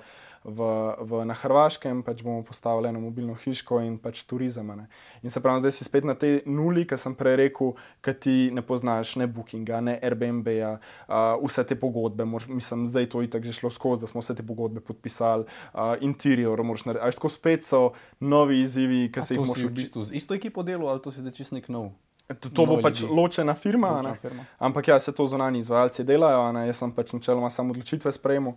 v, v, na Hrvaškem, pač bomo postavili eno mobilno hiško in pač turizem. Ne. In se pravi, zdaj si spet na tej nuli, ki sem prej rekel, ki ti ne poznaš ne Bookinga, ne Airbnb-ja, uh, vse te pogodbe. Moraš, mislim, zdaj to itak že šlo skozi, da smo vse te pogodbe podpisali, uh, interior moraš narediti. A veš, Tako spet so novi izzivi, ki se jih moraš v bistvu z isto ekipo delal ali to si zdaj čist nek nov? To, to bo pač ljudi. ločena firma, Ločena firma. ampak ja, se to zunani izvajalci delajo, ne. jaz sem pač načeloma samo odločitve sprejemil.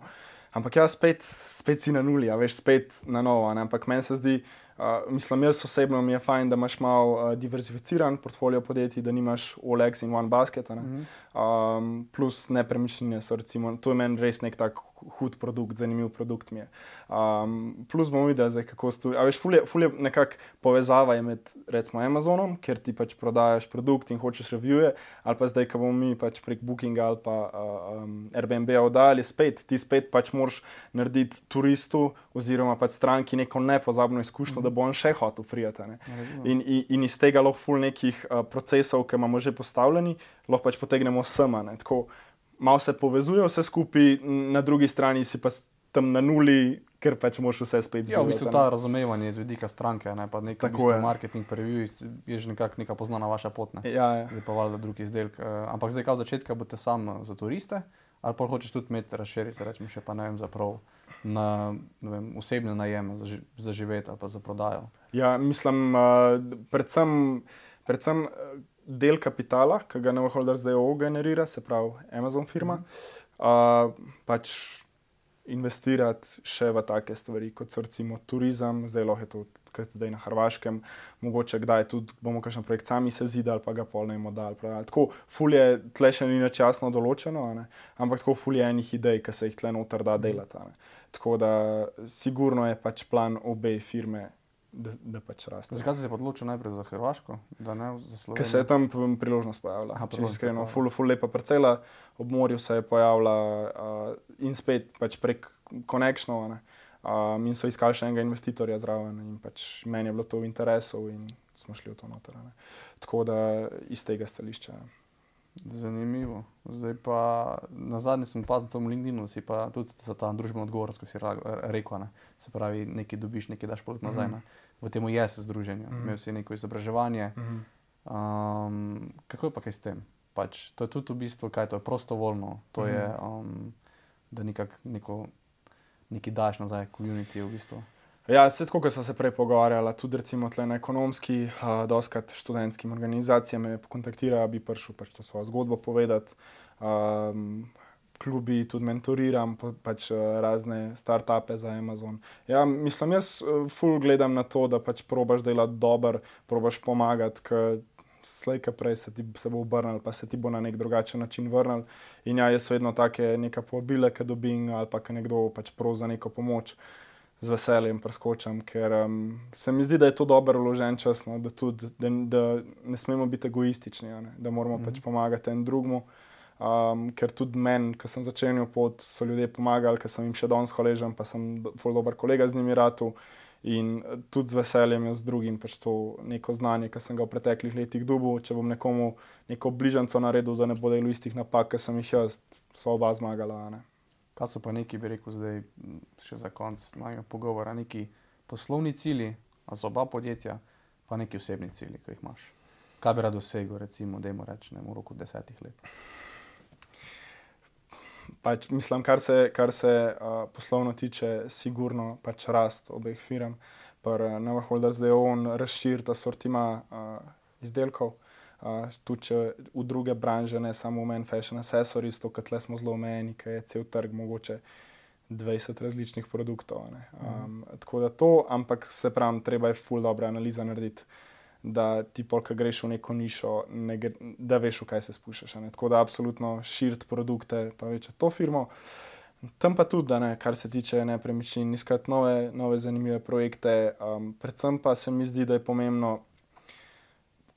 Ampak ja, spet, spet si na nuli, a veš, spet na novo. ne. Ampak meni se zdi, uh, mislim, jaz osebno mi je fajn, da imaš malo uh, diverzificiran portfolio podjetij, da nimaš all eggs in one basket. ne. Mhm. Um, plus nepremičnine so, recimo, to je meni res nek tak hud produkt, zanimiv produkt mi je. Um, plus bomo videli, zdaj, kako stori. A veš, ful je, ful nekako povezava je med recimo Amazonom, ker ti pač prodajaš produkt in hočeš revije, ali pa zdaj, ko bomo mi pač prek Bookinga ali pa uh, um, Airbnb-a oddali, spet ti spet pač moraš narediti turistu oziroma pač stranki neko nepozabno izkušnjo, mm -hmm. da bo on še hotel prijeti. a ne. In, in, in iz tega lahko ful nekih uh, procesov, ki imamo že postavljeni, lahko pač potegnemo sem. a ne. Tako malo se povezuje vse skupaj, na drugi strani si pa tam na nuli, ker pač moraš vse spet Ja, v bistvu ta razumevanje z vidika stranke, ne pa nek Tako je. marketing preview je že nekako neka poznana vaša pot. Ne? Ja, ja. Zdaj pa valjda drug izdelek. eh, Ampak zdaj, od začetka boste sam eh, za turiste, ali pa hočeš tudi imeti razširiti, rečemo še pa ne vem, za prav na vem, osebne najeme za, ži- za živeti ali pa za prodajo. ja, mislim, uh, predvsem, predvsem del kapitala, ki ga Neoholder zdaj OO generira, se pravi Amazon firma, uh, pač investirati še v take stvari, kot so recimo turizem, zdaj lahko je to kot zdaj na Hrvaškem, mogoče kdaj tudi bomo kakšen projekt sami se zidali, pa ga polnemo dal. Tako, ful je tle še ni nič jasno določeno, a ne, ampak tako ful je enih idej, ki se jih tle noter da delati. a. Tako da sigurno je pač plan obe firme, da, da pač raste. Zakaj si se odločil najprej za Hrvaško, da ne za Ker Slovenijo? se je tam priložnost pojavila. Aha, Če iskreno, ful, ful lepa parcela, ob morju se je pojavila uh, in spet pač prek ne. Um, in so iskali še enega investitorja zraven, in pač meni je bilo to v interesu, in smo šli v to noter. ne. Tako da iz tega stališča. Zanimivo. Zdaj pa na zadnje sem pazil na tom LinkedIn-u, si pa tudi za ta družbeno odgovornost, ko si rekel, ne? se pravi, nekaj dobiš, nekaj daš pot nazaj. Mm -hmm. V tem je se združenje, mm -hmm. imel si neko izobraževanje. Mm -hmm. um, kako je pa kaj s tem? Pač, to je tudi v bistvu, kaj to je prostovoljno, to mm -hmm. je, um, da nekako neko, nekaj daš nazaj, komuniti v bistvu. Ja, vse tako, kot smo se prej pogovarjali, tudi recimo na ekonomski, uh, doskrat študentskim organizacijam me kontaktirajo, da bi prišel pač to svojo zgodbo povedati. Um, klubi tudi mentoriram, pa, pač razne start-upe za Amazon. Ja, mislim, jaz full gledam na to, da pač probaš delati dobro, probaš pomagati. Slejka prej se ti se bo obrnil, pa se ti bo na nek drugačen način vrnil. In ja, jaz vedno take neka povabila, ki dobim, ali pa ki nekdo pač prosi za neko pomoč. Uh, z veseljem preskočam, ker um, se mi zdi, da je to dobro vložen čas, no, da, tudi, da, da ne smemo biti egoistični, ne, da moramo mm -hmm. pač pomagati en drugmu. Um, ker tudi meni, ki sem začel pot, so ljudje pomagali, ker sem jim še danes hvaležen, pa sem zelo dober kolega z njimi ratu. In tudi z veseljem jaz z drugim pač to neko znanje, ki sem ga v preteklih letih dobil. Če bom nekomu neko bližnjico naredil, da ne bo delal istih napak, ki sem jih jaz, so oba zmagala. Ne. Kaj so pa neki, bi rekel, zdaj še za konec mojega pogovora, neki poslovni cilji za oba podjetja, pa neki osebni cilji, ki jih imaš. Kaj bi rad dosegel, recimo, da jim rečem, v roku desetih let? Pač, mislim, kar se, kar se uh, poslovno tiče, sigurno pač rast obeh firm. Nova Holder zdaj on razširi ta sortima uh, tudi če v druge branže, ne samo v meni, fashion accessories, to, kar smo zelo omejeni, ker je cel trg mogoče 20 različnih produktov. Um, mm. Tako da to, ampak se pravi, treba je full dobro analiza narediti. Da ti polk greš v neko nišo, ne, da veš, v kaj se spuščaš. Ne? Tako da, absolutno širiti produkte, pa več to firmo. Tam pa tudi, ne, kar se tiče nepremičnin, iskati nove, nove zanimive projekte. Um, predvsem pa se mi zdi, da je pomembno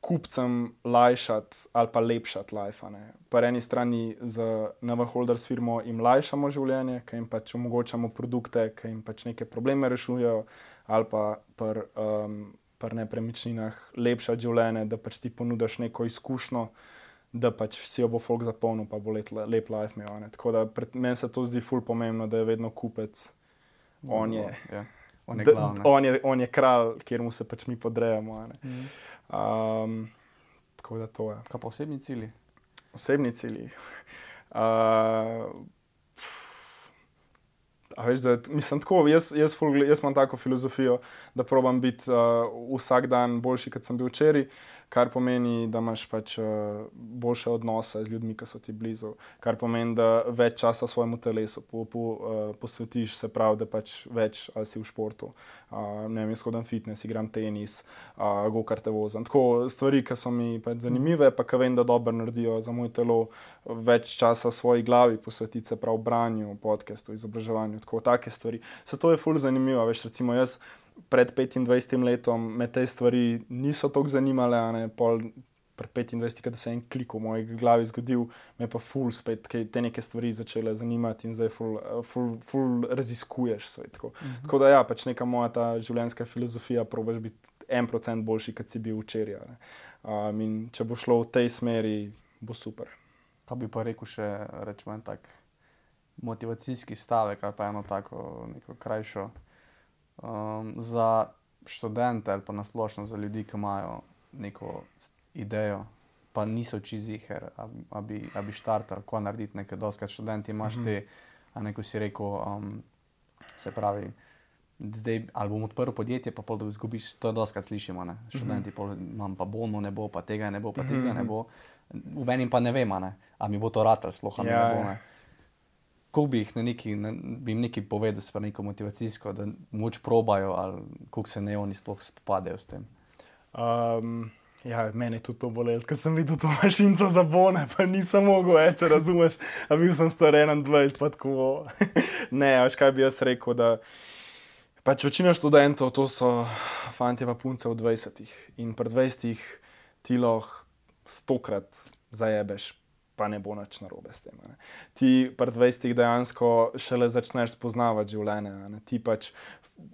kupcem lajšati ali pa lepšati life. Po eni strani z Neverholders firmo jim lajšamo življenje, ker jim pač omogočamo produkte, ki jim pač neke probleme rešujejo, ali pa pri um, nepremičninah lepšati življenje, da pač ti ponudiš neko izkušnjo. Da pač vsi bo folk zapolnil, pa bo let, lep life imel. Tako da meni se to zdi ful pomembno, da je vedno kupec. On je, ja. on je, on je, on je kralj, kjer mu se pač mi podrejamo. Um, tako da to je. Kaj pa osebni cilji? Osebni cilji. Uh, Veš, da, mislim, tako, jaz, jaz, jaz imam tako filozofijo, da probujem biti uh, vsak dan boljši, kot sem bil včeraj kar pomeni, da imaš pač uh, boljše odnose z ljudmi, ki so ti blizu, kar pomeni, da več časa svojemu telesu po, po, uh, posvetiš, se pravi, da pač več si v športu. Uh, ne vem, shodam fitness, igram tenis, uh, go-karte vozim. Tako stvari, ki so mi pač zanimive, pa ki vem, da dobro naredijo za moj telo, več časa svoji glavi posvetiti, se pravi, branju, podcastu, izobraževanju. Tako take stvari. Zato je fully zanimivo, veš, recimo jaz pred 25 letom me te stvari niso tako zanimale, ne pol. Pred 25, da se je en klik v moji glavi zgodil, me pa ful spet te neke stvari začele zanimati in zdaj ful, ful, ful raziskuješ svet. Tako. Uh mhm. -huh. tako da ja, pač neka moja ta življenjska filozofija, probiš biti en procent boljši, kot si bil včeraj. Um, in če bo šlo v tej smeri, bo super. To bi pa rekel še, rečemo, en tak motivacijski stavek ali pa eno tako krajšo za študente ali pa nasplošno za ljudi, ki imajo neko idejo, pa niso čiziher, da bi, bi štartali, kako narediti nekaj. Doskrat študenti imaš -hmm. te, a neko si rekel, um, se pravi. Zdaj, ali bom odprl podjetje, pa pol, da izgubiš, to je doskrat slišimo. Ne? Študenti, mm -hmm. imam pa bono, ne bo, pa tega ne bo, pa tega ne mhm. bo. V enem pa ne vem, ali mi bo to rad, sploh ja, ne bo. Ne? Kako bi jih na neki, na, bi jim nekaj povedal, pa neko motivacijsko, da moč probajo, ali kako se ne oni sploh spopadajo s tem. Um, ja, meni je tudi to bolelo, ker sem videl to mašinco za bone, pa nisem mogel več, razumeti. A bil sem star 21, pa tako. ne, veš kaj bi jaz rekel. Da, pač večina študentov, to so fanti pa punce v 20. In pred 20 ti lahko stokrat zajebeš pa ne bo nič narobe s tem. Ne. Ti pri 20 dejansko šele začneš spoznavati življenje. Ti pač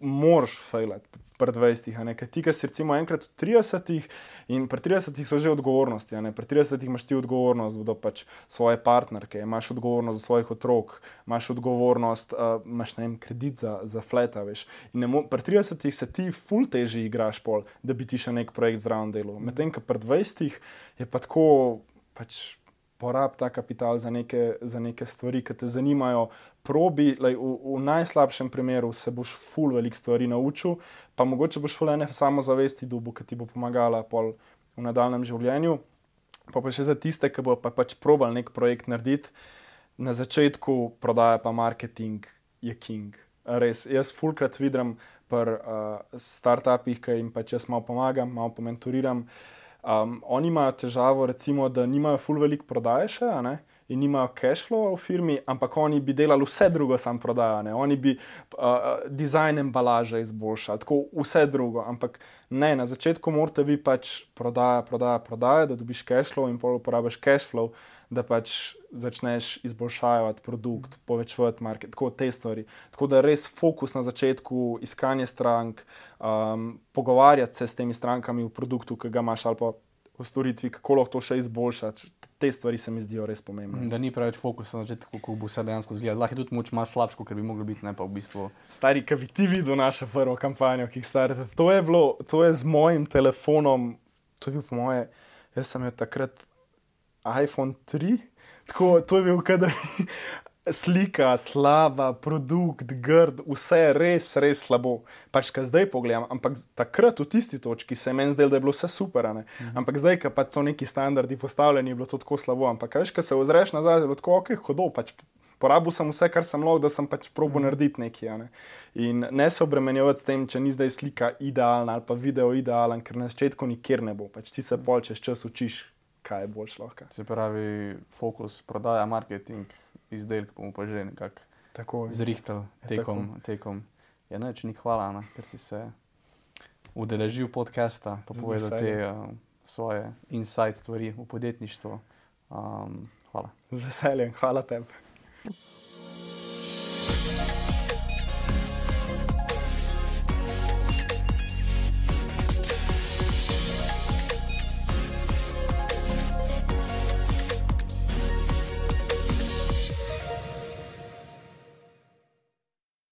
moraš fejlati pri 20, a ne kaj ti, ki si recimo enkrat v 30, in pri 30 so že odgovornosti, ne pri 30 imaš ti odgovornost do pač svoje partnerke, imaš odgovornost do svojih otrok, imaš odgovornost, uh, imaš ne vem, kredit za, za fleta, veš. In mo, pri 30 se ti ful teži igraš pol, da bi ti še nek projekt zraven delal. Medtem, ko pri 20 je pa tako pač porab ta kapital za neke, za neke stvari, ki te zanimajo. Probi, lej, v, v najslabšem primeru se boš ful velik stvari naučil, pa mogoče boš ful ene samozavesti dubu, ki ti bo pomagala v nadaljem življenju. Pa, pa še za tiste, ki bo pa, pač probal nek projekt narediti, na začetku prodaja pa marketing je king. Res, jaz fulkrat vidim pri uh, startupih, ki jim pač jaz malo pomagam, malo pomentoriram. Uh, Um, oni imajo težavo, recimo, da nimajo full veliko prodaje še ne, in nimajo cash flow v firmi, ampak oni bi delali vse drugo, sam prodajo. Oni bi uh, dizajn embalaže izboljšali, tako vse drugo. Ampak ne, na začetku morate vi pač prodaja, prodaja, prodaja, da dobiš cash flow in pol uporabiš cash flow da pač začneš izboljšavati produkt, povečevati market, tako te stvari. Tako da res fokus na začetku, iskanje strank, um, pogovarjati se s temi strankami v produktu, ki ga imaš ali pa v storitvi, kako lahko to še izboljšati. Te stvari se mi zdijo res pomembne. Da ni preveč fokus na začetku, kako bo vse dejansko izgledalo. Lahko je tudi moč malo slabše, ker bi moglo biti, ne pa v bistvu. Stari, ki bi ti videl našo prvo kampanjo, ki jih starate. To je bilo, to je z mojim telefonom, to je bil po moje, jaz sem jo takrat iPhone 3. Tako, to je bil kader. Slika, slaba, produkt, grd, vse res, res slabo. Pač, kaj zdaj pogledam, ampak takrat v tisti točki se je meni zdelo, da je bilo vse super. Mhm. Ampak zdaj, ko pač so neki standardi postavljeni, je bilo to tako slabo. Ampak, veš, ko se ozreš nazaj, je bilo tako, ok, hodo, pač porabil sem vse, kar sem lahko, da sem pač probo mhm. narediti nekaj. Ne? In ne se obremenjevati s tem, če ni zdaj slika idealna ali pa video idealen, ker na začetku nikjer ne bo. Pač ti se pol čez čas učiš kaj je boljš lahko. Se pravi, fokus prodaja, marketing, izdelek bomo pa že nekako zrihtel tekom. tekom. Ja, ne, ni hvala, na, ker si se udeležil podcasta, pa povedal te uh, svoje insight stvari v podjetništvu. Um, hvala. Z veseljem, hvala tebi.